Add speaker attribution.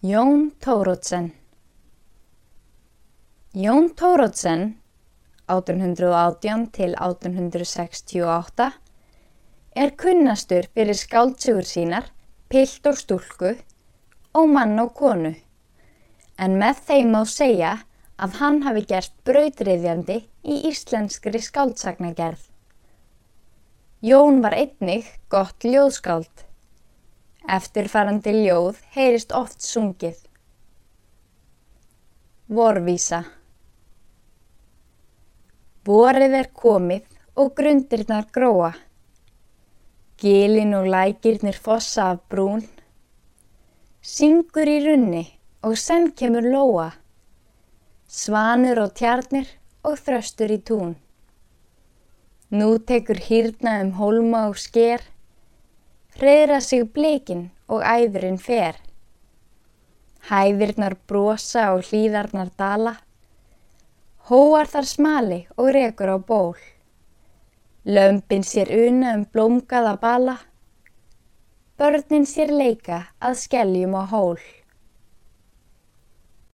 Speaker 1: Jón Tórótsen Jón Tórótsen 1818 til 1868 er kunnastur fyrir skáldsugur sínar, pilt og stúlku og mann og konu. En með þeim má segja að hann hafi gert brautriðjandi í íslenskri skáldsagnagerð. Jón var einnig gott ljóðskáld. Eftirfarandi ljóð heyrist oft sungið. Vorvísa Vorið er komið og grundirnar gróa. Gilin og lækirnir fossa af brún. Syngur í runni og senn kemur lóa. Svanur og tjarnir og þröstur í tún. Nú tekur hýrna um hólma og sker. Hreyðra sig bleikin og æðurinn fer. Hæðirnar brosa og hlýðarnar dala. Hóar þar smali og rekur á ból. Lömpin sér una um blómgaða bala. Börnin sér leika að skelljum á hól.